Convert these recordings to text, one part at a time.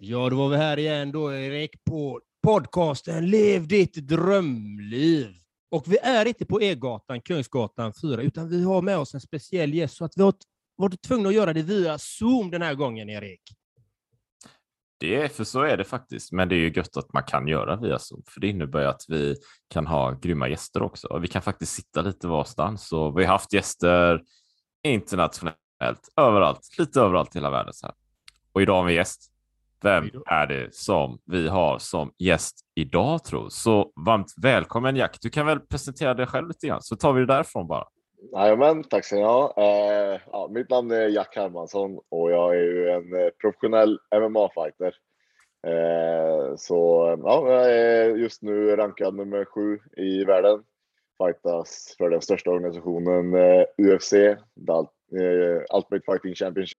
Ja, då var vi här igen då, Erik, på podcasten Lev ditt drömliv. Och vi är inte på E-gatan, Kungsgatan 4, utan vi har med oss en speciell gäst, så att vi har varit tvungna att göra det via Zoom den här gången, Erik. Det är, för så är det faktiskt, men det är ju gött att man kan göra via Zoom, för det innebär att vi kan ha grymma gäster också. Vi kan faktiskt sitta lite varstans och vi har haft gäster internationellt, överallt, lite överallt i hela världen. Så här. Och idag har vi gäst. Vem är det som vi har som gäst idag tror Så varmt välkommen Jack. Du kan väl presentera dig själv lite grann så tar vi det därifrån bara. Jajamän, tack ska ni ha. Eh, ja, mitt namn är Jack Hermansson och jag är ju en eh, professionell MMA-fighter. Eh, så ja, jag är just nu rankad nummer sju i världen. Fightas för den största organisationen eh, UFC, eh, Ultimate Fighting Championship.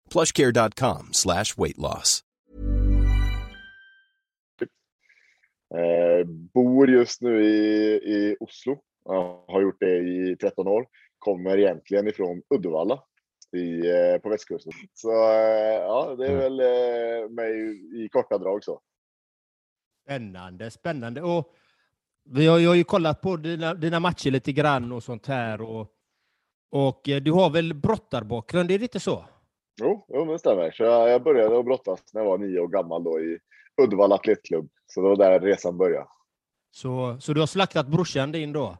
plushcare.com slash weight loss. Eh, bor just nu i, i Oslo. Jag har gjort det i 13 år. Kommer egentligen ifrån Uddevalla i, eh, på västkusten. Så eh, ja, det är väl eh, mig i korta drag så. Spännande, spännande. Och vi har, jag har ju kollat på dina, dina matcher lite grann och sånt här. Och, och eh, du har väl brottarbakgrund, är det inte så? Jo, jo det stämmer. Så jag, jag började att brottas när jag var nio år gammal då i Uddevalla Atletklubb. Så det var där resan började. Så, så du har slaktat brorsan din då?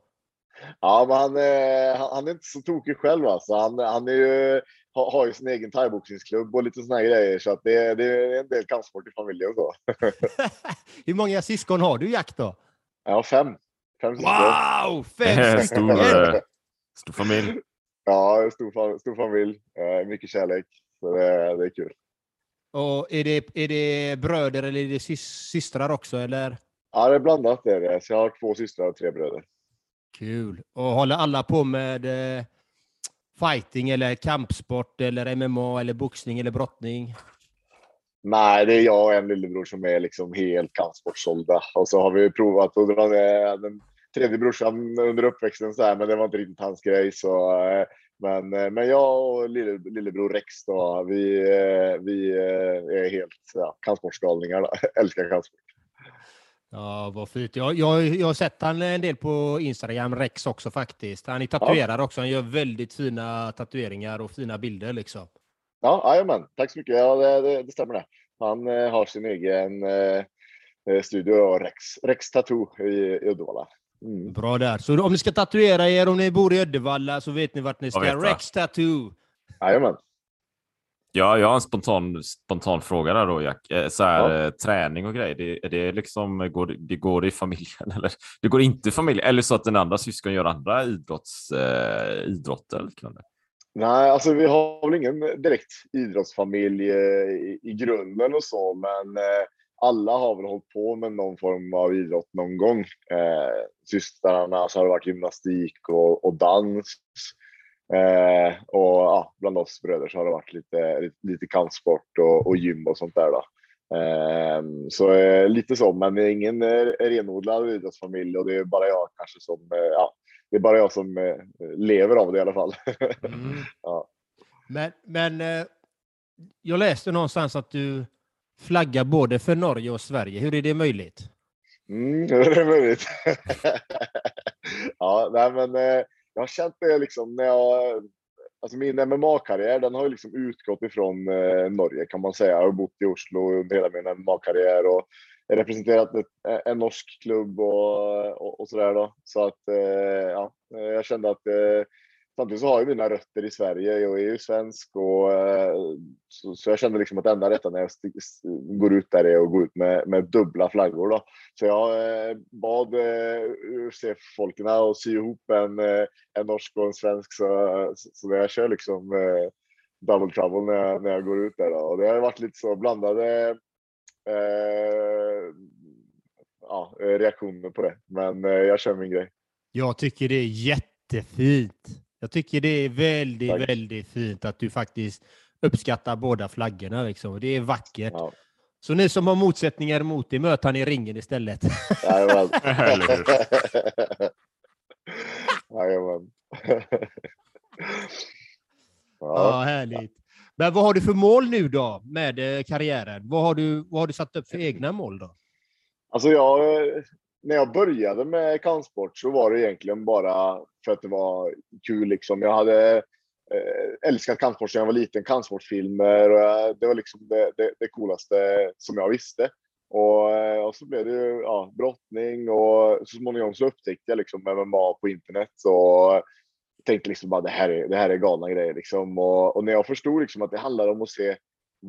Ja, men han, eh, han, är inte så tokig själv alltså. Han, han är ju, har, har ju sin egen thaiboxningsklubb och lite såna här grejer. Så att det, det är en del kampsport i familjen så. Hur många syskon har du, Jack? Då? Jag har fem. Fem syskon. Wow! Fem stor, stycken! eh, stor familj. Ja, stor, stor familj. Eh, mycket kärlek. Så det, det är kul. Och är det, är det bröder eller är det sys- systrar också? Eller? Ja, det är blandat. Det är det. Så jag har två systrar och tre bröder. Kul. Och håller alla på med eh, fighting eller kampsport eller MMA eller boxning eller brottning? Nej, det är jag och en lillebror som är liksom helt kampsportssålda. Och så har vi provat att dra ner den tredje brorsan under uppväxten, så här, men det var inte riktigt hans grej. Så, eh, men, eh, men jag och lille, lillebror Rex, då, vi, eh, vi är helt ja, kampsportsgalningar. Älskar kampsport. Ja, vad fint. Jag, jag, jag har sett han en del på Instagram, Rex också faktiskt. Han är tatuerad också. Han gör väldigt fina tatueringar och fina bilder liksom. Ja, jajamän. Tack så mycket. Ja, det, det, det stämmer det. Han eh, har sin egen eh, eh, studio, Rex, Rex Tattoo i, i Uddevalla. Mm. Bra där. Så om ni ska tatuera er, om ni bor i Uddevalla, så vet ni vart ni ska. Rex Tattoo. Jajamän. Ja, jag har en spontan, spontan fråga där då, Jack. Eh, Så här, Ja. eh, träning och grejer, det, är det liksom, går, det- går i familjen eller? Det går inte i familjen, eller så att den andra syskon gör andra idrotts, eh, idrotter eller liknande? Nej, alltså vi har väl ingen direkt idrottsfamilj eh, i, i grunden och så, men eh, alla har väl hållit på med någon form av idrott någon gång. Eh, systrarna så har det varit gymnastik och, och dans. Eh, och ja, bland oss bröder så har det varit lite, lite, kampsport och, och gym och sånt där. Då. Ehm, så eh, lite så, men det är ingen eh, renodlad idrottsfamilj och det är bara jag kanske som, eh, ja, det är bara jag som eh, lever av det i alla fall. Mm. ja. Men, men eh, jag läste någonstans att du flaggar både för Norge och Sverige. Hur är det möjligt? Mm, det är möjligt. ja, nej, men eh, jag har känt det liksom när jag Alltså min MMA-karriär den har ju liksom utgått ifrån eh, Norge kan man säga. Jag har bott i Oslo under hela min MMA-karriär och representerat ett, eh, en norsk klubb och, och, och sådär då. Så att eh, ja, eh, jag kände att eh, samtidigt så har jag mina rötter i Sverige. Jag är ju svensk och eh, så, så, jag kände liksom att enda rätta när jag går ut där är att gå ut med, med dubbla flaggor då. Så jag eh, bad eh, UFC-folken att sy ihop en, en norsk och en svensk så, så, jag kör liksom double trouble när jag, när jag går ut där då. Och det har varit lite så blandade eh, ja, reaktioner på det. Men jag kör min grej. Jag tycker det är jättefint. Jag tycker det är väldigt, Tack. väldigt fint att du faktiskt uppskattar båda flaggorna. Liksom. Det är vackert. Ja. Så ni som har motsättningar mot det, möt han i ringen istället. Jajamän. Jajamän. ja, härligt. Men vad har du för mål nu då med eh, karriären? Vad har du, vad har du satt upp för egna mål då? Alltså jag, när jag började med kampsport så var det egentligen bara för att det var kul. Liksom. Jag hade eh, älskat kampsport sedan jag var liten, kampsportfilmer och eh, det var liksom det, det, det, coolaste som jag visste. Och, eh, och så blev det ju ja, brottning och så småningom så upptäckte jag liksom MMA på internet. Och tänkte liksom bara det här är, det här är galna grejer liksom. Och, och när jag förstod liksom att det handlar om att se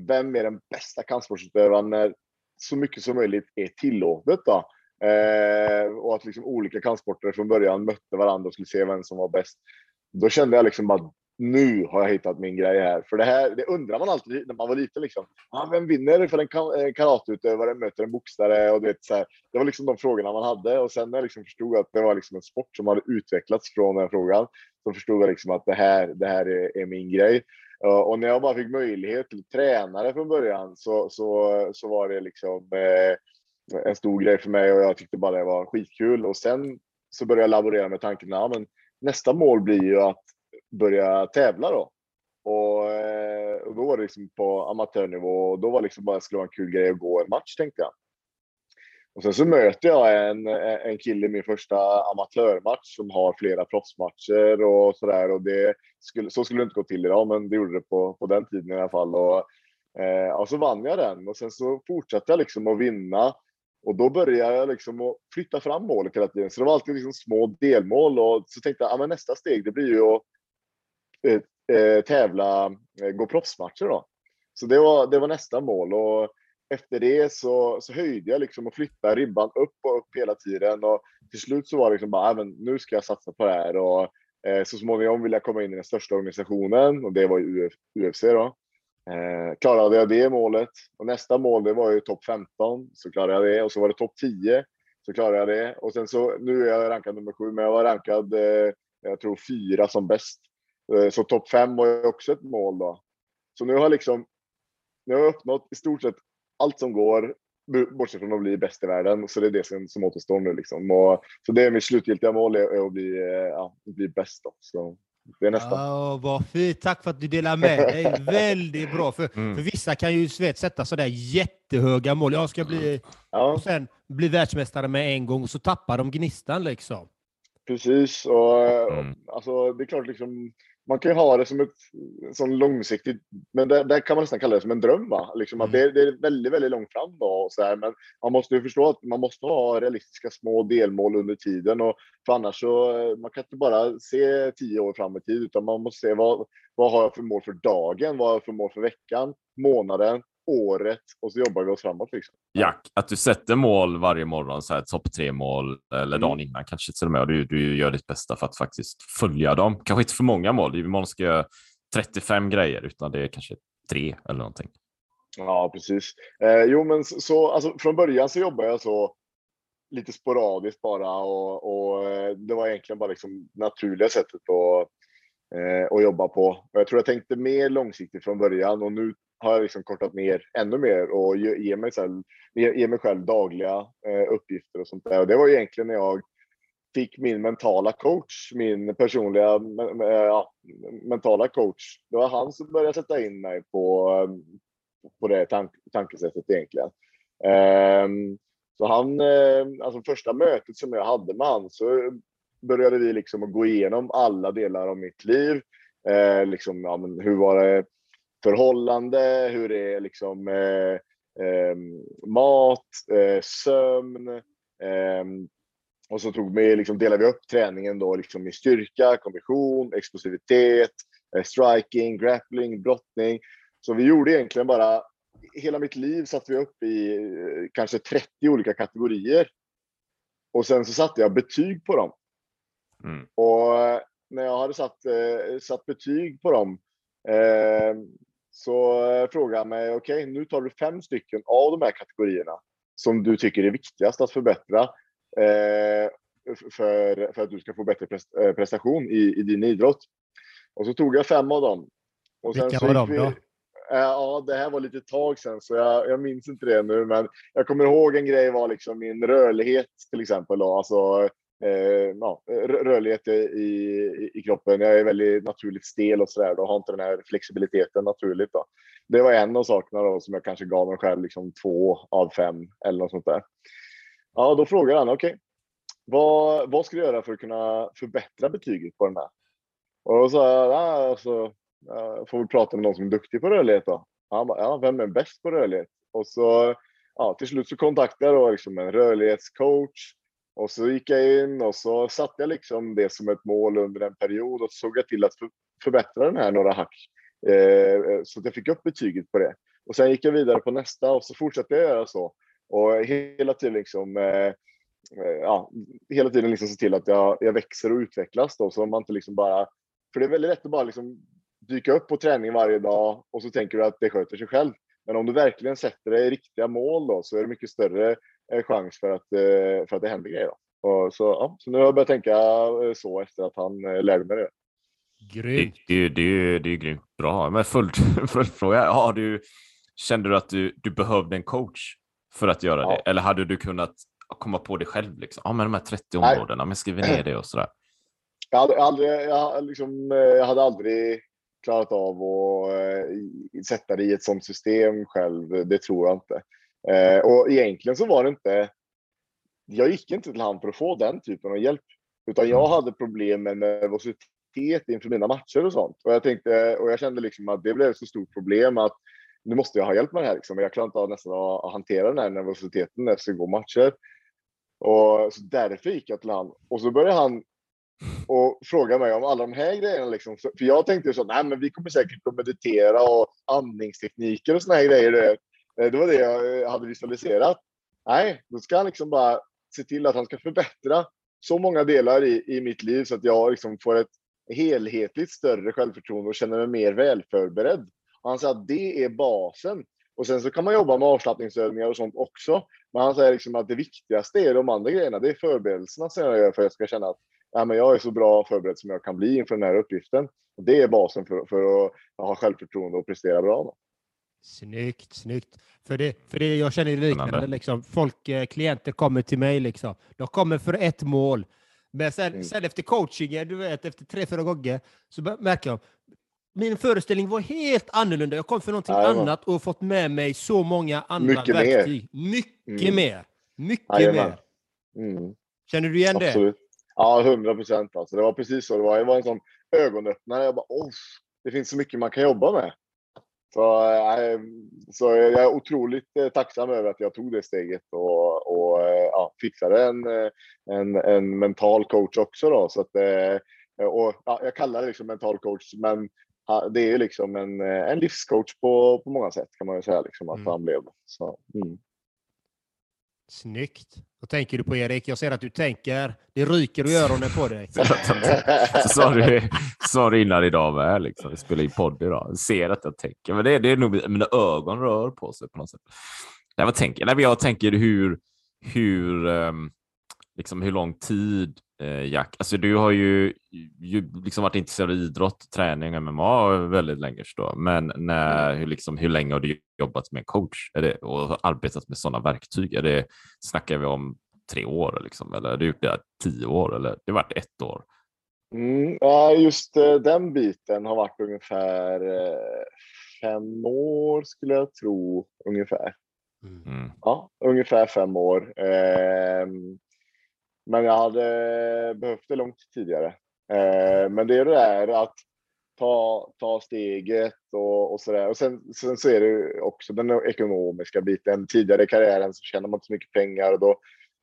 vem är den bästa kampsportsutövaren när så mycket som möjligt är tillåtet då. Eh, och att liksom olika kampsporter från början mötte varandra och skulle se vem som var bäst. Då kände jag liksom att nu har jag hittat min grej här. För det här det undrar man alltid när man var liten. Liksom. Ah, vem vinner för en eh, karateutövare möter en boxare? Och det, så här, det var liksom de frågorna man hade. Och sen när jag liksom förstod att det var liksom en sport som hade utvecklats från den frågan, så förstod jag liksom att det här, det här är, är min grej. Eh, och när jag bara fick möjlighet till tränare från början så, så, så var det liksom eh, en stor grej för mig och jag tyckte bara det var skitkul. Och sen så började jag laborera med tanken, ja, men nästa mål blir ju att börja tävla då. Och, eh, och då var det liksom på amatörnivå och då var det liksom bara skulle vara en kul grej att gå en match tänkte jag. Och sen så möter jag en, en kille i min första amatörmatch som har flera proffsmatcher och sådär. Och det skulle, så skulle det inte gå till idag, men det gjorde det på, på den tiden i alla fall. Och, eh, och så vann jag den och sen så fortsatte jag liksom att vinna. Och då började jag liksom att flytta fram målet hela tiden. Så det var alltid liksom små delmål och så tänkte jag, att ah, nästa steg det blir ju att eh, eh, tävla, eh, gå proffsmatcher då. Så det var, det var nästa mål och efter det så, så höjde jag liksom och flyttade ribban upp och upp hela tiden och till slut så var det liksom bara, även nu ska jag satsa på det här och eh, så småningom vill jag komma in i den största organisationen och det var ju UFC då. Eh, klarade jag det målet och nästa mål det var ju topp 15 så klarade jag det och så var det topp 10 så klarade jag det och sen så nu är jag rankad nummer sju men jag var rankad eh, jag tror fyra som bäst. Eh, så topp 5 var ju också ett mål då. Så nu har liksom nu har jag uppnått i stort sett allt som går, bortsett från att bli bäst i världen. Så det är det som, som återstår nu. Liksom. Och, så det är mitt slutgiltiga mål, är att bli, eh, ja, bli bäst. Då. Så det är nästa. Ja, vad fint. Tack för att du delar med dig. Väldigt bra. För, mm. för vissa kan ju vet, sätta sådär jättehöga mål. Jag ska bli... Ja. Och sen bli världsmästare med en gång och så tappar de gnistan liksom. Precis. Och, mm. alltså, det är klart, liksom, man kan ju ha det som ett sån långsiktigt, men det, där kan man nästan kalla det som en dröm. Va? Liksom att mm. det, det, är väldigt, väldigt långt fram då. Och så här, men man måste ju förstå att man måste ha realistiska små delmål under tiden. Och för annars så man kan inte bara se tio år fram i tid, utan man måste se vad, vad har jag för mål för dagen? Vad har jag för mål för veckan, månaden, året och så jobbar vi oss framåt. Liksom. Jack, att du sätter mål varje morgon, så här topp tre mål eller dagen mm. innan kanske till och med, och du, du gör ditt bästa för att faktiskt följa dem. Kanske inte för många mål, imorgon ska jag 35 grejer, utan det är kanske tre eller någonting. Ja, precis. Eh, jo, men så alltså, från början så jobbade jag så lite sporadiskt bara och, och eh, det var egentligen bara liksom naturliga sättet att, eh, att jobba på. Och jag tror jag tänkte mer långsiktigt från början och nu har jag liksom kortat ner ännu mer och ger mig, själv, ge, mig själv dagliga eh, uppgifter och sånt där. Och det var egentligen när jag fick min mentala coach, min personliga ja, mentala coach. Det var han som började sätta in mig på, eh, på det tank, tankesättet egentligen. Um, så han, eh, alltså första mötet som jag hade med han så började vi liksom att gå igenom alla delar av mitt liv. Eh, liksom, ja, men hur var det förhållande? Hur är liksom eh, eh, mat, eh, sömn? Ehm, och så tog vi, liksom, delade vi upp träningen då, liksom i styrka, kondition, explosivitet, eh, striking, grappling, brottning. Så vi gjorde egentligen bara, hela mitt liv satte vi upp i eh, kanske 30 olika kategorier. Och sen så satte jag betyg på dem. Mm. Och eh, när jag hade satt, eh, satt betyg på dem eh, så frågade jag mig, okej, okay, nu tar du fem stycken av de här kategorierna som du tycker är viktigast att förbättra eh, för, för att du ska få bättre eh, prestation i, i din idrott. Och så tog jag fem av dem. Och Vilka var de då? Ja, det här var lite tag sedan så jag, jag minns inte det nu, men jag kommer ihåg en grej var liksom min rörlighet till exempel. Då. Alltså, eh, ja, rörlighet i, i, i, kroppen. Jag är väldigt naturligt stel och så där. Då har inte den här flexibiliteten naturligt. Då. Det var en av sakerna då, som jag kanske gav mig själv liksom två av fem eller något sånt där. Ja, då frågar han okej, okay, vad, vad ska du göra för att kunna förbättra betyget på den här? Och då sa jag, ah, alltså, jag får väl prata med någon som är duktig på rörlighet då. Han bara, ja, vem är bäst på rörlighet? Och så ja, till slut så kontaktade jag då liksom en rörlighetscoach och så gick jag in och så satte jag liksom det som ett mål under en period och så såg jag till att förbättra den här några hack. Eh, eh, så att jag fick upp betyget på det. Och sen gick jag vidare på nästa och så fortsatte jag göra så. Och hela tiden liksom eh, ja, hela tiden liksom se till att jag, jag växer och utvecklas då, så man inte liksom bara, för det är väldigt lätt att bara liksom dyka upp på träning varje dag och så tänker du att det sköter sig själv. Men om du verkligen sätter dig riktiga mål då, så är det mycket större chans för att, eh, för att det händer grejer. Då. Och så, ja, så nu har jag börjat tänka eh, så efter att han eh, lärde mig det. Grymt. Det, det, det, det är grymt bra. Men följdfråga, har du, kände du att du, du behövde en coach för att göra ja. det? Eller hade du kunnat komma på det själv? Liksom? Ja, men de här 30 områdena, men skriver ner det och sådär. Jag hade aldrig, jag, liksom, jag hade aldrig klarat av att sätta det i ett sådant system själv. Det tror jag inte. Eh, och egentligen så var det inte. Jag gick inte till han för att få den typen av hjälp, utan jag mm. hade problem med nervositet inför mina matcher och sånt. Och jag tänkte och jag kände liksom att det blev ett så stort problem att nu måste jag ha hjälp med det här. Liksom. Jag klarar inte av nästan att hantera den här nervositeten när jag ska gå matcher. Och så därför gick jag till han och så började han och fråga mig om alla de här grejerna. Liksom. För jag tänkte så nej men vi kommer säkert att meditera och andningstekniker och såna här grejer. Eh, det var det jag eh, hade visualiserat. Nej, då ska han liksom bara se till att han ska förbättra så många delar i, i mitt liv så att jag liksom får ett helhetligt större självförtroende och känner mig mer välförberedd. Och han säger att det är basen. Och sen så kan man jobba med avslappningsövningar och sånt också. Men han säger liksom att det viktigaste är de andra grejerna. Det är förberedelserna som jag gör för att jag ska känna att ja, men jag är så bra förberedd som jag kan bli inför den här uppgiften. Och det är basen för, för att ha självförtroende och prestera bra. Då. Snyggt, snyggt. För det, för det jag känner liknande, liksom, folk, eh, klienter kommer till mig, liksom. de kommer för ett mål. Men sen, mm. sen efter coachingen, du vet, efter tre, fyra gånger, så märker jag min föreställning var helt annorlunda. Jag kom för någonting Aj, annat och fått med mig så många andra mycket verktyg. Mer. Mycket mm. mer. Mycket Aj, mer. Mm. Känner du igen Absolut. det? Ja, hundra procent. Alltså. Det var precis så det var. Det var en sån ögonöppnare. Jag bara, det finns så mycket man kan jobba med. Så, äh, så jag är otroligt äh, tacksam över att jag tog det steget och, och äh, ja, fixade en, en, en mental coach också. Då, så att, och, ja, jag kallar det liksom mental coach, men det är ju liksom en, en livscoach på, på många sätt kan man ju säga liksom, att mm. han blev. Så, mm. Snyggt. Vad tänker du på Erik? Jag ser att du tänker. Det ryker i öronen på dig. så sa du, sa du innan idag med. Liksom. Vi spelar in podd idag. Jag ser att jag tänker. Men det, det är nog mina ögon rör på sig på något sätt. Nej, vad tänker? Nej, jag tänker hur, hur, ehm, liksom hur lång tid Jack. Alltså, du har ju, ju liksom varit intresserad av idrott, träning, MMA väldigt länge. Då. Men när, hur, liksom, hur länge har du jobbat med en coach är det, och arbetat med sådana verktyg? Är det, snackar vi om tre år liksom, eller har du gjort det tio år eller det har varit ett år? Mm, ja, just uh, den biten har varit ungefär uh, fem år skulle jag tro ungefär. Mm. mm. Ja, ungefär fem år. Men jag hade behövt det långt tidigare. Eh, men det är det där att ta, ta steget och, och sådär. Och sen, sen så är det också den ekonomiska biten. Tidigare i karriären så tjänar man inte så mycket pengar och då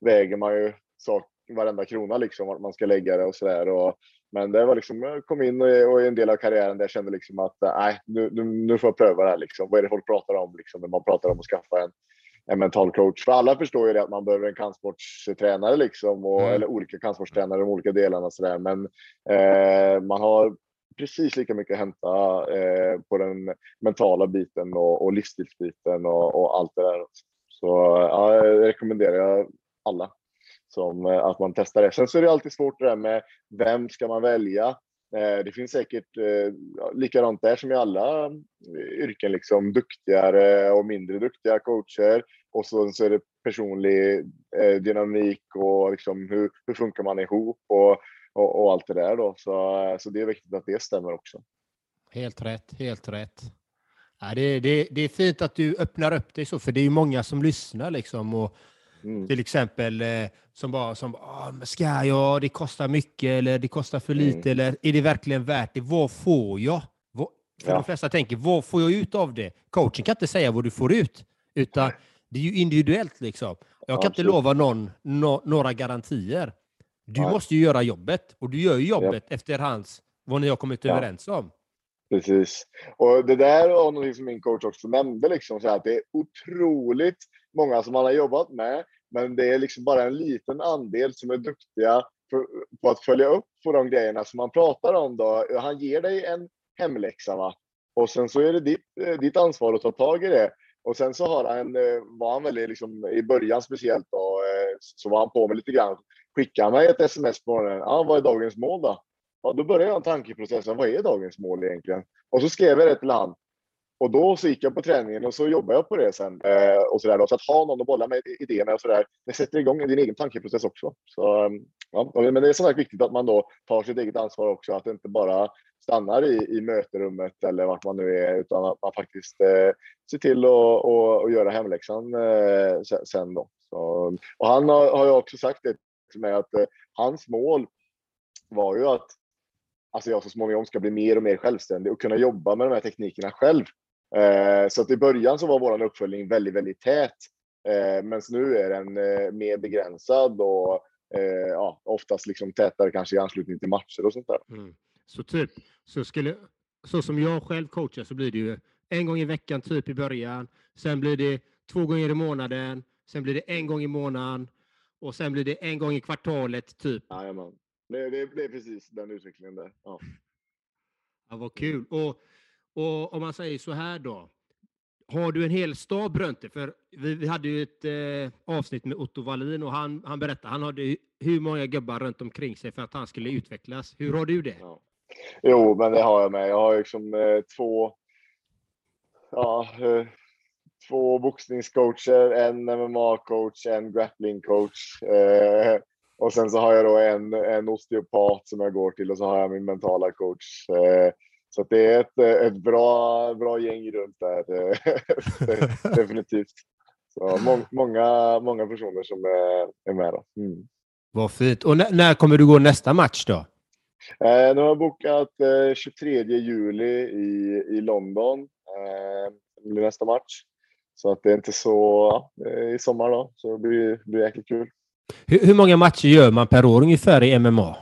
väger man ju sak, varenda krona liksom, vart man ska lägga det och sådär. Men det var liksom, jag kom in och, och en del av karriären där jag kände liksom att eh, nej, nu, nu, nu får jag pröva det här liksom. Vad är det folk pratar om liksom när man pratar om att skaffa en, en mental coach? För alla förstår ju det att man behöver en kampsportstränare liksom, och, mm. eller olika kampsportstränare i de olika delarna så där. Men eh, man har precis lika mycket att hämta eh, på den mentala biten och, och livsstilsbiten och, och allt det där. Så ja, jag rekommenderar alla som eh, att man testar det. Sen så är det alltid svårt det där med vem ska man välja? Eh, det finns säkert eh, likadant där som i alla yrken, liksom duktigare och mindre duktiga coacher. Och så, så är det personlig dynamik och liksom hur, hur funkar man ihop och, och, och allt det där då. Så, så det är viktigt att det stämmer också. Helt rätt, helt rätt. Ja, det, det, det är fint att du öppnar upp dig så, för det är ju många som lyssnar liksom. Och Mm. Till exempel eh, som bara som ah, ska jag, det kostar mycket eller det kostar för lite mm. eller är det verkligen värt det? Vad får jag? Vad, för ja. de flesta tänker, vad får jag ut av det? Coachen kan inte säga vad du får ut, utan det är ju individuellt liksom. Jag kan inte lova någon no, några garantier. Du Nej. måste ju göra jobbet och du gör ju jobbet ja. efter hans, vad ni har kommit ja. överens om. Precis. Och det där var något som min coach också nämnde, liksom, så att det är otroligt många som han har jobbat med, men det är liksom bara en liten andel som är duktiga för, på att följa upp på de grejerna som man pratar om. Då. Han ger dig en hemläxa va? och sen så är det ditt, eh, ditt ansvar att ta tag i det. Och sen så har han, eh, var han väldigt liksom, i början speciellt då, eh, så var han på mig lite grann. Skickade han mig ett sms på morgonen. Ja, vad är dagens mål då? Ja, då började jag tankeprocessen. Vad är dagens mål egentligen? Och så skrev jag det till han. Och då så gick jag på träningen och så jobbade jag på det sen. Eh, och så, där då. så att ha någon att bolla med idéer med och så där, det sätter igång din egen tankeprocess också. Så, ehm, ja, men det är som sagt viktigt att man då tar sitt eget ansvar också, att det inte bara stannar i, i möterummet eller vart man nu är, utan att man faktiskt eh, ser till att och, och göra hemläxan eh, sen då. Så, och han har, har ju också sagt det till mig att eh, hans mål var ju att alltså jag så småningom ska bli mer och mer självständig och kunna jobba med de här teknikerna själv. Eh, så att i början så var vår uppföljning väldigt, väldigt tät. Eh, men nu är den eh, mer begränsad och ja, oftast liksom tätare kanske i anslutning till matcher och sånt där. Mm. Så typ, så, skulle, så som jag själv coachar så blir det ju en gång i veckan typ i början. Sen blir det två gånger i månaden. Sen blir det en gång i månaden och sen blir det en gång i kvartalet typ. Jajamän. Det, det, det är precis den utvecklingen där. Ja. Ja, vad kul. Och och om man säger så här då, har du en hel stab runt dig? För vi, vi hade ju ett eh, avsnitt med Otto Wallin och han, han berättade, han hade hur många gubbar runt omkring sig för att han skulle utvecklas. Hur har du det? Ja. Jo, men det har jag med. Jag har liksom eh, två, ja, eh, två boxningscoacher, en MMA-coach, en grappling-coach. Eh, och sen så har jag då en, en osteopat som jag går till och så har jag min mentala coach. Eh, så det är ett, ett bra, bra gäng runt där, definitivt. Så må, många, många personer som är, är med. Då. Mm. Vad fint. Och när kommer du gå nästa match då? Eh, nu har jag bokat eh, 23 juli i, i London. Eh, det blir nästa match. Så att det är inte så eh, i sommar då, så det blir, blir jäkligt kul. Hur, hur många matcher gör man per år ungefär i MMA?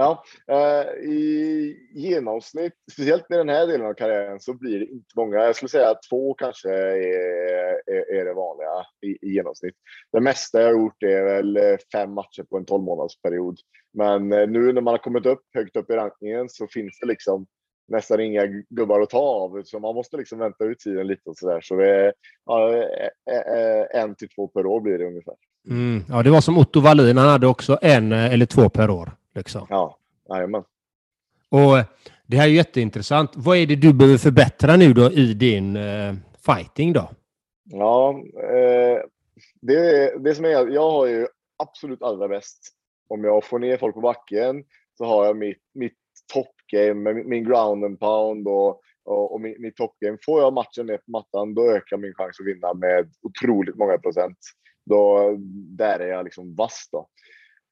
Ja, eh, i genomsnitt, speciellt i den här delen av karriären, så blir det inte många. Jag skulle säga att två kanske är, är, är det vanliga i, i, genomsnitt. Det mesta jag har gjort är väl eh, fem matcher på en 12 månadersperiod. Men eh, nu när man har kommit upp högt upp i rankingen så finns det liksom nästan inga gubbar att ta av. Så man måste liksom vänta ut tiden lite och sådär. Så det är ja, eh, eh, en till två per år blir det ungefär. Mm. Ja, det var som Otto Wallin. Han hade också en eller två per år. Liksom. Ja, jajamän. Och det här är jätteintressant. Vad är det du behöver förbättra nu då i din uh, fighting då? Ja, eh, det, det som är, jag har ju absolut allra bäst om jag får ner folk på backen så har jag mitt, mitt toppgame med min ground and pound och, och, och mitt, mitt toppgame. Får jag matchen ner på mattan, då ökar min chans att vinna med otroligt många procent. Då, där är jag liksom vass då.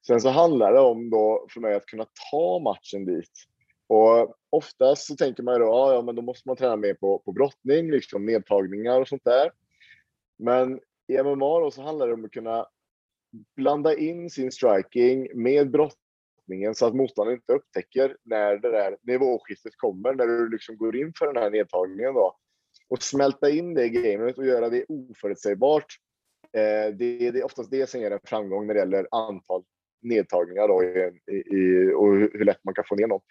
Sen så handlar det om då för mig att kunna ta matchen dit. Och oftast så tänker man ju då, ja, men då måste man träna mer på, på brottning, liksom nedtagningar och sånt där. Men i MMA då så handlar det om att kunna blanda in sin striking med brottningen så att motståndaren inte upptäcker när det där nivåskiftet kommer, när du liksom går in för den här nedtagningen då. Och smälta in det i gamet och göra det oförutsägbart. Eh, det, är oftast det som ger en framgång när det gäller antal nedtagningar då i, i, och hur lätt man kan få ner något.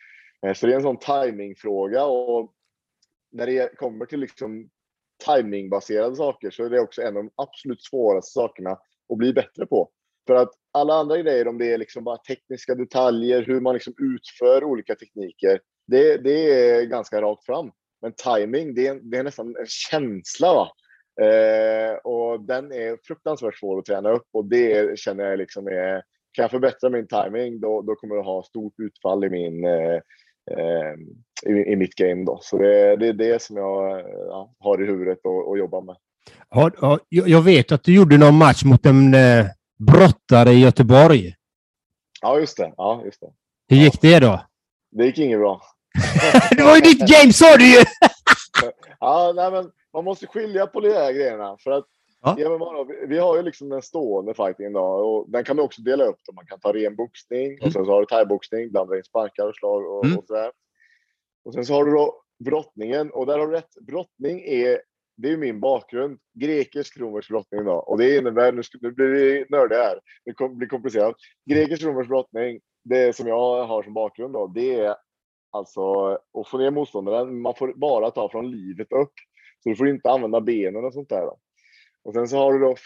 Eh, så det är en sån timingfråga och när det kommer till liksom timingbaserade saker så är det också en av de absolut svåraste sakerna att bli bättre på. För att alla andra grejer, om det är liksom bara tekniska detaljer, hur man liksom utför olika tekniker, det, det är ganska rakt fram. Men timing, det är, det är nästan en känsla. Va? Eh, och den är fruktansvärt svår att träna upp och det känner jag liksom är, kan jag förbättra min timing då, då kommer jag ha stort utfall i min eh, eh, i, i, mitt game. Då. Så det, det är det som jag ja, har i huvudet och, och jobbar med. Ja, jag vet att du gjorde någon match mot en eh, brottare i Göteborg. Ja, just det. Ja, just det. Hur gick det då? Det gick inget bra. det var ju ditt game, sa du ju! ja, nej, men man måste skilja på de här grejerna. För att ja. ja vi har ju liksom den stående fightingen då, och den kan man också dela upp. Då. Man kan ta ren boxning mm. och sen så har du thaiboxning, blanda in sparkar och slag och, mm. och sådär. Och sen så har du då brottningen och där har du rätt. Brottning är det är min bakgrund. Grekisk romersk brottning då. Och det innebär, nu, nu blir vi nördiga här, det blir komplicerat. Grekisk romersk brottning, det som jag har som bakgrund då, det är alltså att få ner motståndaren. Man får bara ta från livet upp. Så du får inte använda benen och sånt där. Då. Och sen så har du då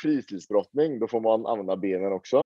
då får man använda benen också.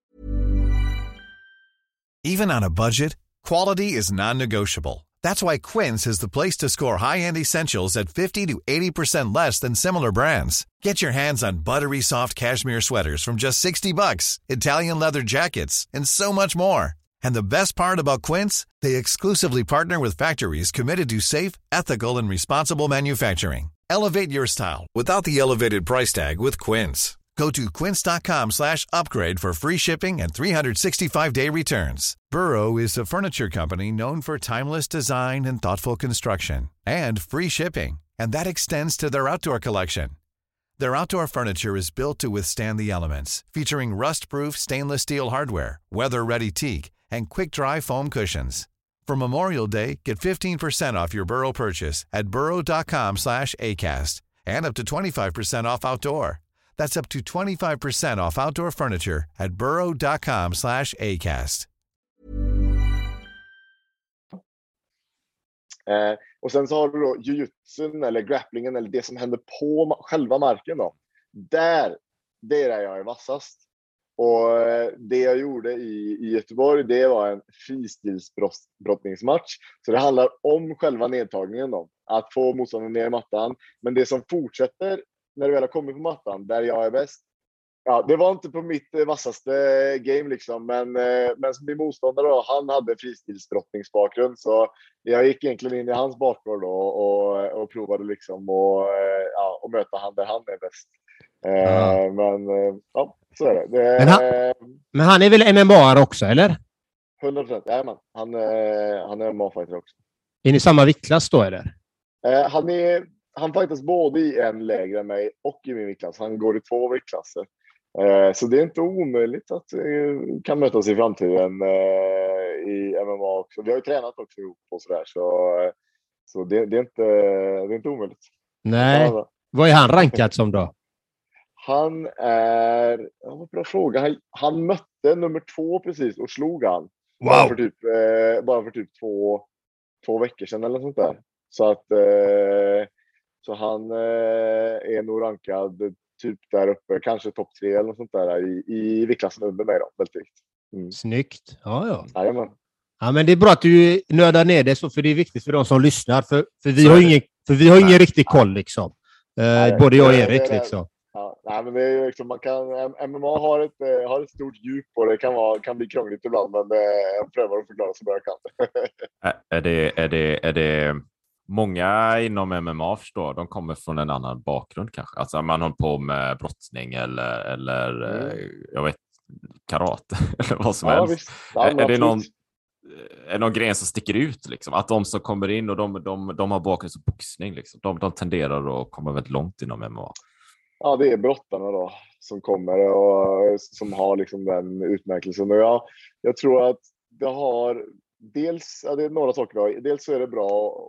Even on a budget, quality is non-negotiable. That's why Quince is the place to score high-end essentials at 50 to 80% less than similar brands. Get your hands on buttery soft cashmere sweaters from just 60 bucks, Italian leather jackets, and so much more. And the best part about Quince, they exclusively partner with factories committed to safe, ethical, and responsible manufacturing. Elevate your style without the elevated price tag with Quince. Go to quince.com slash upgrade for free shipping and 365-day returns. Burrow is a furniture company known for timeless design and thoughtful construction and free shipping, and that extends to their outdoor collection. Their outdoor furniture is built to withstand the elements, featuring rust-proof stainless steel hardware, weather-ready teak, and quick-dry foam cushions. For Memorial Day, get 15% off your Burrow purchase at burrow.com slash ACAST and up to 25% off outdoor. That's up to 25% off outdoor furniture at burrow.com slash acast. Eh, och sen så har du då jujutsun eller grapplingen eller det som händer på själva marken då. Där, det är där jag är vassast. Och eh, det jag gjorde i, i Göteborg, det var en fristilsbrottningsmatch. Så det handlar om själva nedtagningen då. Att få motståndaren ner i mattan. Men det som fortsätter när du väl har kommit på mattan, där jag är bäst. Ja, det var inte på mitt eh, vassaste game liksom, men, eh, men min motståndare då, han hade fristilsbrottningsbakgrund så jag gick egentligen in i hans bakgård då och, och provade liksom och, ja, och möta han där han är bäst. Ja. Men ja, så är det. det men, han, men han är väl MMA också, eller? 100 procent, jajamän. Han, han är MMA-fighter också. Är ni samma viktklass då, eller? Han är han fightas både i en lägre än mig och i min viktklass. Han går i två viktklasser. Eh, så det är inte omöjligt att vi kan mötas i framtiden eh, i MMA också. Vi har ju tränat också ihop och sådär. Så, så det, det, är inte, det är inte omöjligt. Nej. Vad är han rankad som då? Han är... Ja, bra fråga. Han, han mötte nummer två precis och slog han. Wow. Bara för typ, eh, bara för typ två, två veckor sedan eller sånt där. Så att eh, så han eh, är nog rankad typ där uppe, kanske topp tre eller något sånt där i, i viktklassen under mig då, väldigt viktigt. Mm. Snyggt. Ja, ja. Jajamän. Ja, men det är bra att du nördar ner det så, för det är viktigt för de som lyssnar. För, för vi Så har ingen, för vi har ingen riktig koll liksom. Eh, både jag och Erik liksom. Nej, men det är liksom, man kan, MMA har ett, eh, har ett stort djup och det kan, vara, kan bli krångligt ibland, men eh, jag prövar att förklara så bra jag kan. Är det, är, det, är det många inom MMA förstår, de kommer från en annan bakgrund kanske? Alltså man håller på med brottning eller, eller Mm. eh, jag vet, karate eller vad som ja, helst. visst. Ja, är, är det någon, är det någon gren som sticker ut? Liksom? Att de som kommer in och de, de, de har bakgrund som boxning, liksom. de, de tenderar att komma väldigt långt inom MMA. Ja, det är brottarna då som kommer och som har liksom den utmärkelsen. Och jag, jag tror att det har dels, ja, det är några saker. Då. Dels så är det bra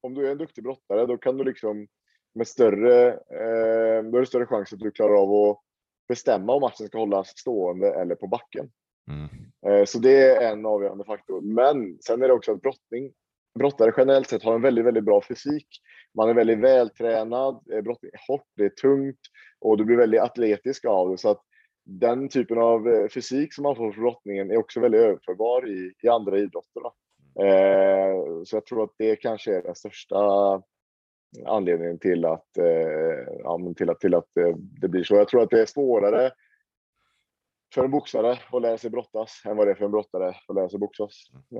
om du är en duktig brottare, då kan du liksom med större, eh, då är det större chans att du klarar av att bestämma om matchen ska hållas stående eller på backen. Mm. Eh, Så det är en avgörande faktor. Men sen är det också att brottning, brottare generellt sett har en väldigt, väldigt bra fysik. Man är väldigt vältränad, eh, brottning är hårt, det är tungt och du blir väldigt atletisk av det. Så att den typen av eh, fysik som man får från brottningen är också väldigt överförbar i, i andra idrotter. Då. Eh, Så jag tror att det kanske är den största anledningen till att, eh, ja, men till att, till att eh, det blir så. Jag tror att det är svårare för en boxare att lära sig brottas än vad det är för en brottare att lära sig boxas.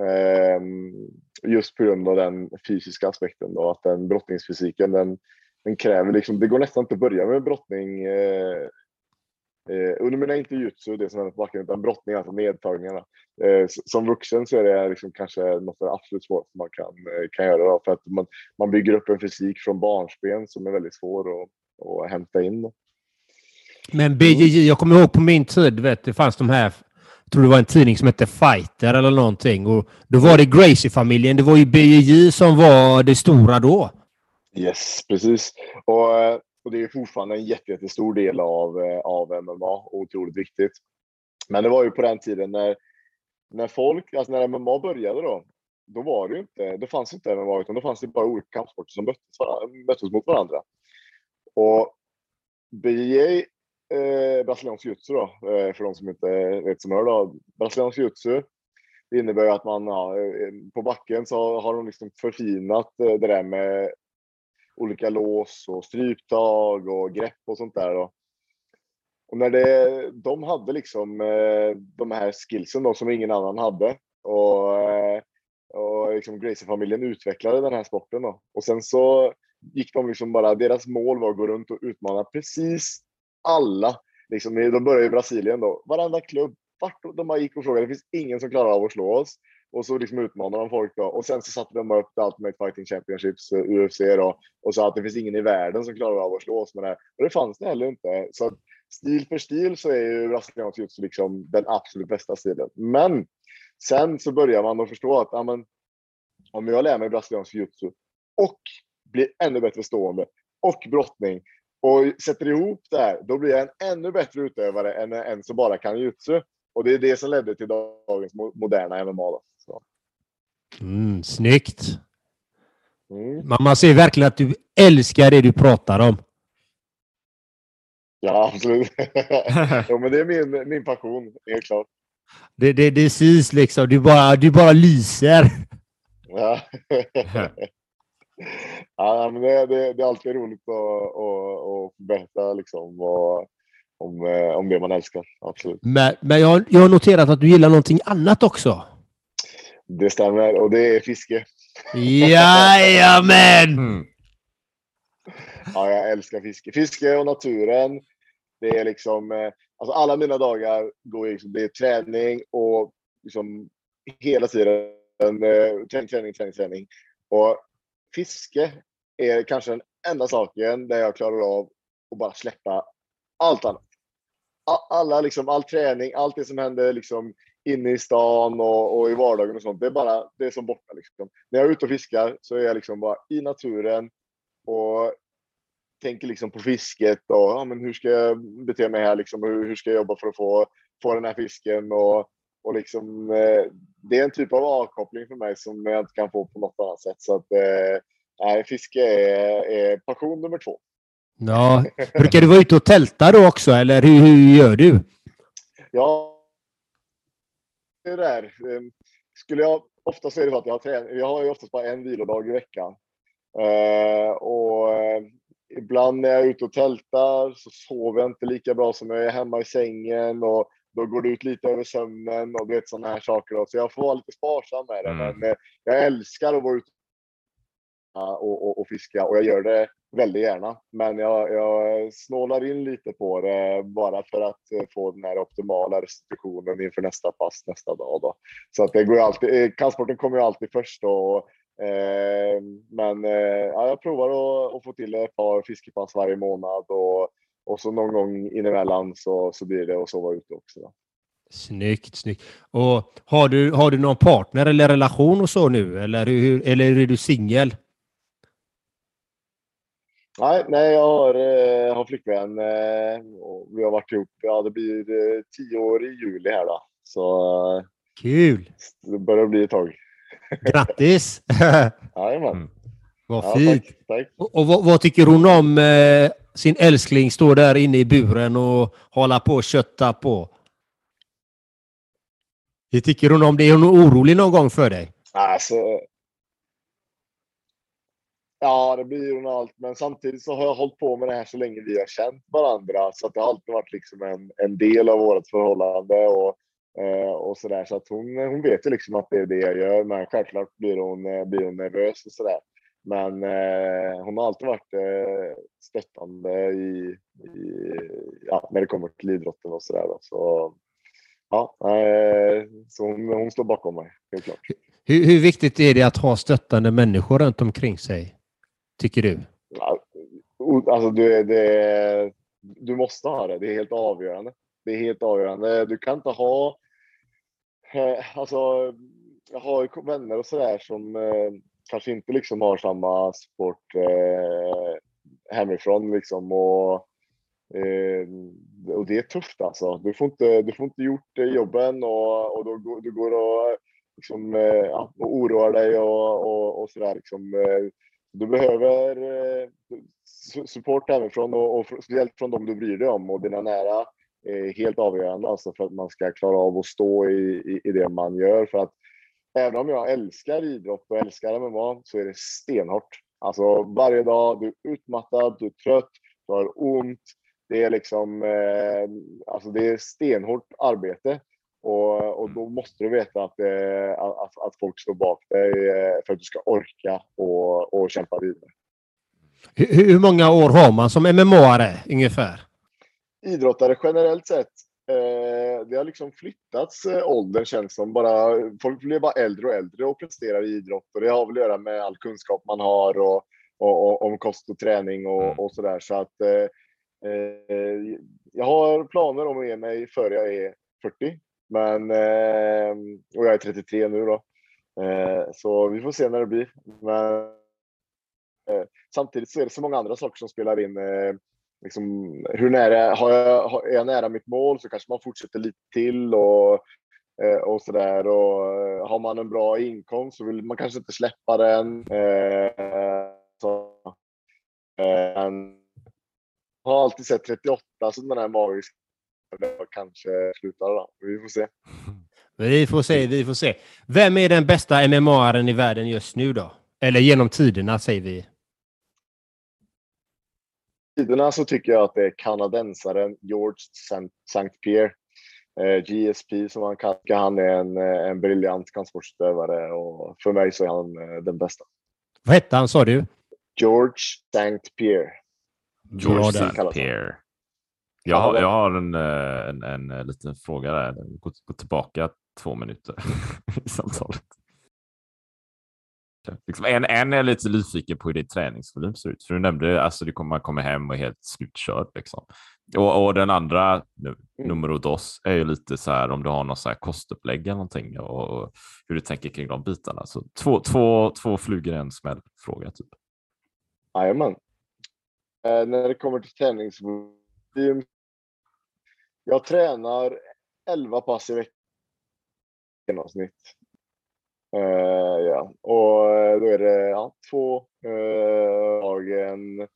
Ehm, just på grund av den fysiska aspekten då, att den brottningsfysiken den, den kräver liksom, det går nästan inte att börja med brottning eh, eh, under mina inte jujutsu, det som händer på backen, utan brottning, alltså nedtagningarna. Eh, som vuxen så är det liksom kanske något av det absolut svåraste man kan, eh, kan göra då, för att man, man bygger upp en fysik från barnsben som är väldigt svår att, att hämta in. Då. Men BJJ, jag kommer ihåg på min tid, vet, det fanns de här, jag tror det var en tidning som hette Fighter eller någonting. Och då var det Gracie-familjen, det var ju BJJ som var det stora då. Yes, precis. Och, eh, och det är fortfarande en jätte, jättestor del av, eh, av MMA och otroligt viktigt. Men det var ju på den tiden när, när folk, alltså när MMA började då, då var det ju inte, det fanns inte MMA utan då fanns det bara olika kampsporter som möttes mot varandra. Och BJJ, eh, brasiliansk jutsu då, eh, för de som inte vet som hör då, brasiliansk jutsu det innebär ju att man ja, eh, på backen så har de liksom förfinat eh, det där med olika lås och stryptag och grepp och sånt där. Då. Och när det, de hade liksom eh, de här skillsen då, som ingen annan hade. Och, och liksom Gracie-familjen utvecklade den här sporten. Då. Och sen så gick de liksom bara, deras mål var att gå runt och utmana precis alla. Liksom, de började i Brasilien då. Varenda klubb, vart de bara gick och frågade, det finns ingen som klarar av att slå oss. Och så liksom utmanade de folk då. Och sen så satte de upp Ultimate Fighting Championships, eh, UFC då. Och sa att det finns ingen i världen som klarar av att slå oss med det här. Och det fanns det heller inte. Så stil för stil så är ju brasiliansk jujutsu liksom den absolut bästa stilen. Men sen så börjar man att förstå att amen, om jag lär mig brasiliansk jujutsu och blir ännu bättre stående och brottning och sätter ihop det här, då blir jag en ännu bättre utövare än en som bara kan jiu-jitsu. Och det är det som ledde till dagens mo- moderna MMA. Då. Så. Mm, snyggt. Mm. Man, man ser verkligen att du älskar det du pratar om. Ja, absolut. jo, men det är min, min passion, helt klart. Det, det, det syns liksom. Du bara, du bara lyser. Ja. ja, men det, det, det är alltid roligt att, att, att berätta liksom, och, om, eh, om det man älskar. Absolut. Men, men jag, jag har noterat att du gillar någonting annat också. Det stämmer och det är fiske. Jajamän! Mm. Ja, jag älskar fiske. Fiske och naturen. Det är liksom, eh, alltså alla mina dagar går liksom, det är träning och liksom hela tiden eh, träning, träning, träning, träning. Och fiske är kanske den enda saken där jag klarar av att bara släppa allt annat. Alla liksom, all träning, allt det som händer liksom inne i stan och, och i vardagen och sånt. Det är bara, det är som borta liksom. När jag är ute och fiskar så är jag liksom bara i naturen och tänker liksom på fisket och ja, men hur ska jag bete mig här liksom? Hur, hur ska jag jobba för att få, få den här fisken? Och, och liksom, eh, det är en typ av avkoppling för mig som jag inte kan få på något annat sätt. Så att, eh, nej, fiske är, är passion nummer två. Ja. Brukar du vara ute och tälta då också, eller hur, hur gör du? Ja, det där. ehm, Skulle jag, ofta så är det så att jag har trän- jag har ju oftast bara en vilodag i veckan. Eh, och eh, ibland när jag är ute och tältar så sover jag inte lika bra som jag är hemma i sängen och då går det ut lite över sömnen och du vet sådana här saker. Då. Så jag får vara lite sparsam med det. Mm. Men eh, jag älskar att vara ute och, och, och fiska och jag gör det väldigt gärna. Men jag, jag snålar in lite på det bara för att eh, få den här optimala restitutionen inför nästa pass nästa dag. Då. Så att det går alltid, eh, kampsporten kommer ju alltid först. Då, eh, men eh, ja, jag provar att, att få till ett par fiskepass varje månad och, och så någon gång inemellan så, så blir det att sova ute också. Då. Snyggt, snyggt. Och har du, har du någon partner eller relation och så nu? Eller, hur, eller är du singel? Nej, nej, jag har, eh, har flickvän eh, och vi har varit ihop, ja det blir eh, tio år i juli här då. Så eh, Kul! det börjar bli ett tag. Grattis! Jajamän. Mm. Vad Ja, fint! tack, tack. Och, och vad, vad tycker hon om eh, sin älskling står där inne i buren och håller på och kötta på? Det tycker hon om det? Är hon orolig någon gång för dig? Alltså, ja, det blir hon allt, men samtidigt så har jag hållit på med det här så länge vi har känt varandra så att det har alltid varit liksom en, en del av vårt förhållande och, eh, och så där. Så att hon, hon vet ju liksom att det är det jag gör, men självklart blir hon, eh, blir hon nervös och sådär. Men eh, hon har alltid varit eh, stöttande i, i, ja, när det kommer till idrotten och så där. Då. Så ja, eh, så hon, hon står bakom mig, helt klart. Hur, hur viktigt är det att ha stöttande människor runt omkring sig? Tycker du? Alltså du, det, du måste ha det. Det är helt avgörande. Det är helt avgörande. Du kan inte ha... eh, Alltså, jag har vänner och sådär som eh, kanske inte liksom har samma support eh, hemifrån liksom och, eh, och det är tufft alltså. Du får inte, du får inte gjort eh, jobben och, och då du går och liksom, eh, ja, och oroar dig och, och, och sådär liksom. Eh, du behöver eh, support hemifrån och, och speciellt från dem du bryr dig om och dina nära är helt avgörande alltså för att man ska klara av att stå i, i, i det man gör. För att även om jag älskar idrott och älskar MMA så är det stenhårt. Alltså varje dag, du är utmattad, du är trött, du har ont. Det är liksom, eh, alltså det är stenhårt arbete. Och, och då måste du veta att, eh, att, att folk står bak dig eh, för att du ska orka och, och kämpa vidare. Hur, hur många år har man som MMA-are ungefär? Idrottare generellt sett, eh, det har liksom flyttats eh, åldern känns som. Bara, folk blir bara äldre och äldre och presterar i idrott och det har väl att göra med all kunskap man har och, och, och om kost och träning och, Mm. och sådär. Så att eh, eh, jag har planer om att ge mig före jag är 40. Men, eh, och jag är 33 nu då. Eh, så vi får se när det blir. Men eh, samtidigt så är det så många andra saker som spelar in. Liksom, hur nära, har jag, har, är jag nära mitt mål så kanske man fortsätter lite till och, eh, och sådär. Och eh, har man en bra inkomst så vill man kanske inte släppa den. Eh, så, eh, men jag har alltid sett 38 som den här magiska jag kanske slutar då. Vi får se. Vi får se, vi får se. Vem är den bästa MMA-aren i världen just nu då? Eller genom tiderna säger vi tiderna så tycker jag att det är kanadensaren George Saint- St. Pierre. Eh, GSP som han kallar Han är en, eh, en briljant kampsportsutövare och för mig så är han eh, den bästa. Vad hette han sa du? George St. Pierre. George St. Pierre. Jag har, jag har en, eh, en, en, liten fråga där. Gå, gå tillbaka två minuter i samtalet. Liksom en, en är lite nyfiken på hur ditt träningsvolym ser ut. För du nämnde att alltså, du kommer, man kommer hem och är helt slutkörd. Liksom. Och, och den andra, nu- nummer dos, är ju lite så här om du har någon så här kostupplägg eller någonting och, och hur du tänker kring de bitarna. Så två, två, två flugor i en smäll fråga. Typ. Jajamän. Eh, när det kommer till träningsvolym. Jag tränar 11 pass i veckan i genomsnitt. Uh, ja. Och eh, då är det ja, två eh, uh, dagen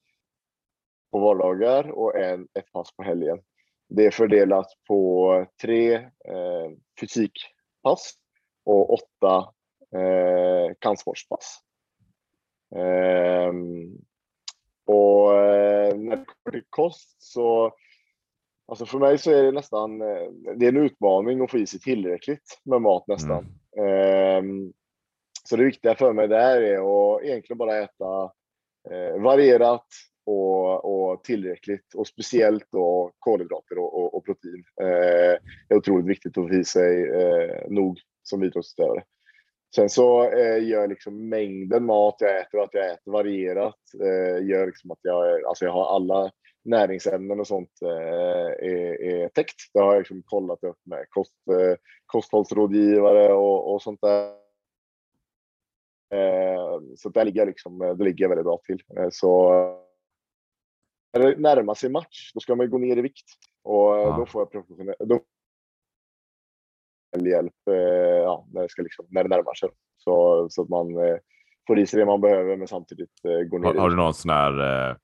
på vardagar och en, ett pass på helgen. Det är fördelat på tre uh, fysikpass och åtta uh, kampsportspass. Ehm, och när det kommer till kost så Alltså för mig så är det nästan, det är en utmaning att få i sig tillräckligt med mat nästan. Mm. Ehm, så det viktiga för mig där är att egentligen bara äta eh, varierat och, och, tillräckligt och speciellt då kolhydrater och, och, och protein. Det är otroligt viktigt att få i sig eh, nog som idrottsutövare. Sen så eh, gör liksom mängden mat jag äter och att jag äter varierat eh, gör liksom att jag, alltså jag har alla näringsämnen och sånt eh, är, är täckt. Det har jag liksom kollat upp med kost, eh, kosthållsrådgivare och, och sånt där. Eh, så där ligger, liksom, det ligger väldigt bra till. Så när det närmar sig match, då ska man gå ner i vikt och ja. då får jag professionell då hjälp ja, när, det ska liksom, när det närmar sig. Så, så att man får i sig det man behöver men samtidigt går ner har, har du någon sån här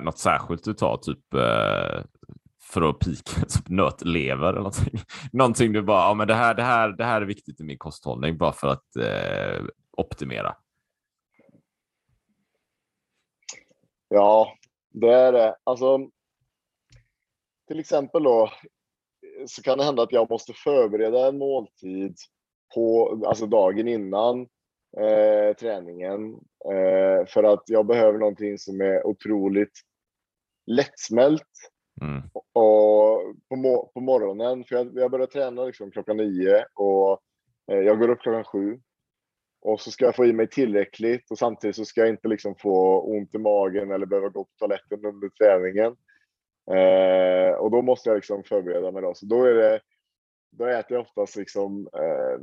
något särskilt du tar, typ eh, för att pika, typ nötlever eller någonting? någonting du bara, ja men det här, det, här, det här är viktigt i min kosthållning bara för att eh, optimera. Ja, det är det. Alltså, till exempel då så kan det hända att jag måste förbereda en måltid på, alltså dagen innan eh, träningen. Eh, för att jag behöver någonting som är otroligt lättsmält. Mm. Och på, på morgonen, för jag, jag börjar träna liksom klockan nio och eh, jag går upp klockan sju. Och så ska jag få i mig tillräckligt och samtidigt så ska jag inte liksom få ont i magen eller behöva gå på toaletten under träningen. Eh, och då måste jag liksom förbereda mig då. Så då är det, då äter jag oftast liksom eh,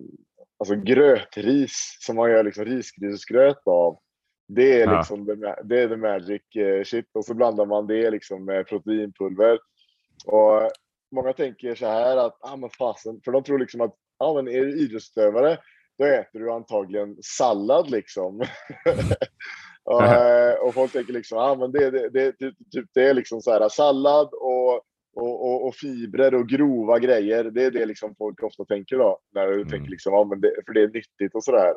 alltså grötris som man gör liksom risgrynsgröt av. Det är liksom ja. the, det är the magic eh, shit och så blandar man det liksom med proteinpulver. Och många tänker så här att, ah men fasen, för de tror liksom att, ah, men är du idrottsutövare, då äter du antagligen sallad liksom. och, eh, och folk tänker liksom, ah men det, det, det, typ, det är liksom så här sallad och och, och, och, fibrer och grova grejer. Det är det liksom folk ofta tänker då. När du mm. tänker liksom, ja, men det, för det är nyttigt och sådär.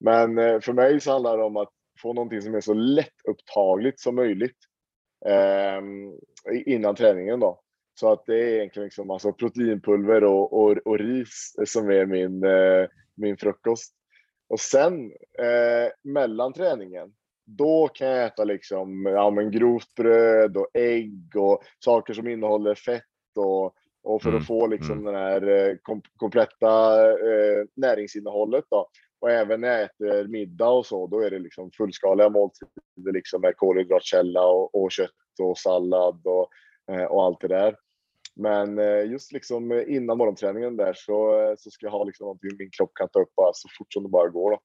Men eh, för mig så handlar det om att få någonting som är så lättupptagligt som möjligt eh, innan träningen då. Så att det är egentligen liksom alltså proteinpulver och, och, och ris som är min, eh, min frukost. Och sen eh, mellan träningen, då kan jag äta liksom, ja, men grovt bröd och ägg och saker som innehåller fett och, och för mm. att få liksom mm. den här eh, kom, kompletta eh, näringsinnehållet. Då. Och även när jag äter middag och så, då är det liksom fullskaliga måltider liksom med kolhydratkälla och, och kött och sallad och, eh, och allt det där. Men eh, just liksom innan morgonträningen där så, eh, så ska jag ha liksom någonting min kropp kan ta upp så fort som det bara går. Då.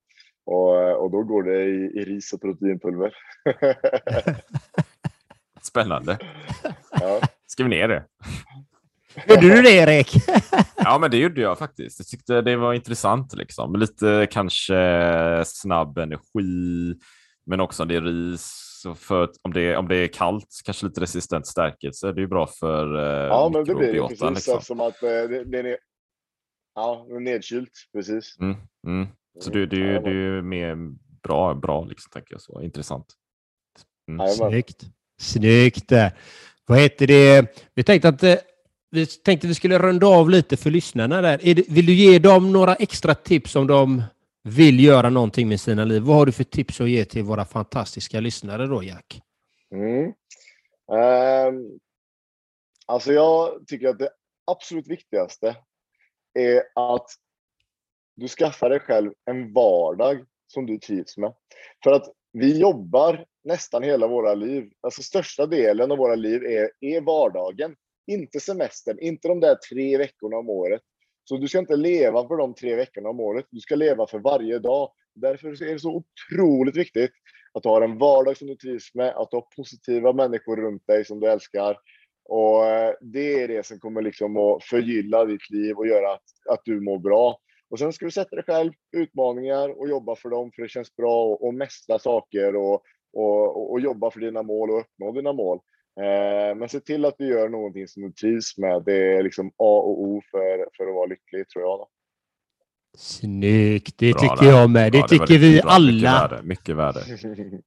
Och, och då går det i, i ris och proteinpulver. Spännande. Ja. Skriv ner det. Gjorde du det Erik? ja, men det gjorde jag faktiskt. Jag tyckte det var intressant. Liksom. Lite kanske snabb energi, men också om det är ris. För om det, om det är kallt, kanske lite resistent stärkelse, det är ju bra för eh, Ja, men det blir det precis. Liksom. Som att eh, det, det är ja, nedkylt, precis. Mm, mm. Så det, det, det, det är ju mer bra, bra liksom, tänker jag. Så. Intressant. Mm. Snyggt. Snyggt. Vad heter det? Vi tänkte att eh, vi tänkte vi skulle runda av lite för lyssnarna där. Vill du ge dem några extra tips om de vill göra någonting med sina liv? Vad har du för tips att ge till våra fantastiska lyssnare då, Jack? Mm. Um, alltså jag tycker att det absolut viktigaste är att du skaffar dig själv en vardag som du trivs med. För att vi jobbar nästan hela våra liv. Alltså största delen av våra liv är, är vardagen. Inte semestern, inte de där tre veckorna om året. Så du ska inte leva för de tre veckorna om året. Du ska leva för varje dag. Därför är det så otroligt viktigt att du har en vardag som du trivs med, att du har positiva människor runt dig som du älskar. Och eh, det är det som kommer liksom att förgylla ditt liv och göra att, att du mår bra. Och sen ska du sätta dig själv utmaningar och jobba för dem för det känns bra och, och mästra saker och, och, och, jobba för dina mål och uppnå dina mål. Eh, men se till att du gör någonting som du trivs med. Det är liksom A och O för, för att vara lycklig tror jag. Då. Snyggt, det bra tycker där. jag med. Det ja, tycker det vi bra. alla. Mycket värde. Mycket värde.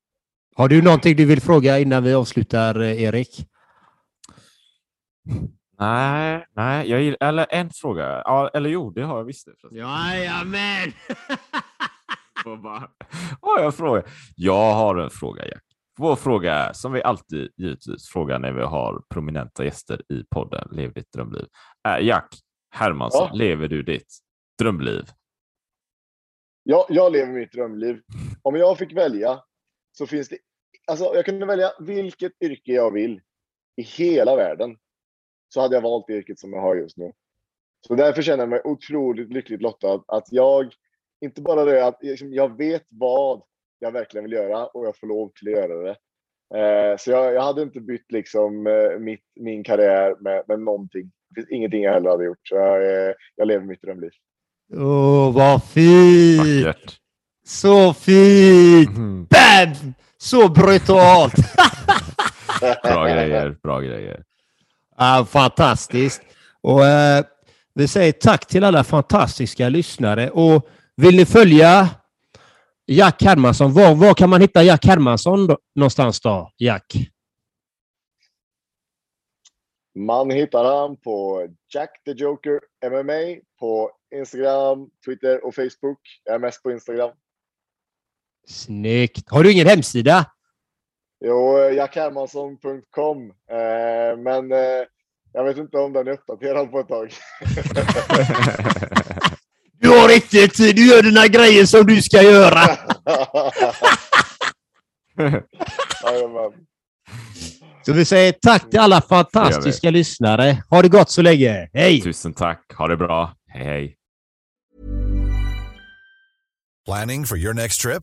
Har du någonting du vill fråga innan vi avslutar, eh, Erik? Nej, nej, jag gillar, eller en fråga. Ja, eller jo, det har jag visst. Jajamän! har jag fråga? Jag har en fråga, Jack. Vår fråga är, som vi alltid givetvis frågar när vi har prominenta gäster i podden Lev ditt drömliv. Är Jack Hermansson, ja. lever du ditt drömliv? Ja, jag lever mitt drömliv. Om jag fick välja så finns det... Alltså, jag kunde välja vilket yrke jag vill i hela världen så hade jag valt yrket som jag har just nu. Så därför känner jag mig otroligt lyckligt lottad att jag, inte bara det att liksom, jag vet vad jag verkligen vill göra och jag får lov till att göra det. Eh, så jag, jag, hade inte bytt liksom eh, mitt, min karriär med, med någonting. Det finns ingenting jag heller hade gjort. Så jag, eh, jag lever mitt drömliv. Åh, oh, vad fint! Vackert. Så fint! Mm. Bam! Så brutalt! bra grejer, bra grejer. Ja, fantastiskt. Och, eh, vi säger tack till alla fantastiska lyssnare. Och vill ni följa Jack Hermansson, var, var kan man hitta Jack Hermansson då, någonstans då, Jack? Man hittar han på Jack the Joker MMA på Instagram, Twitter och Facebook. Jag är mest på Instagram. Snyggt. Har du ingen hemsida? Jo, jackhermansson.com. Eh, men eh, jag vet inte om den är uppdaterad på ett tag. du har riktigt tid. Du gör dina grejer som du ska göra. Så vi säger tack till alla fantastiska lyssnare. Ha det gott så länge. Hej! Tusen tack. Ha det bra. Hej, hej. Planning for your next trip?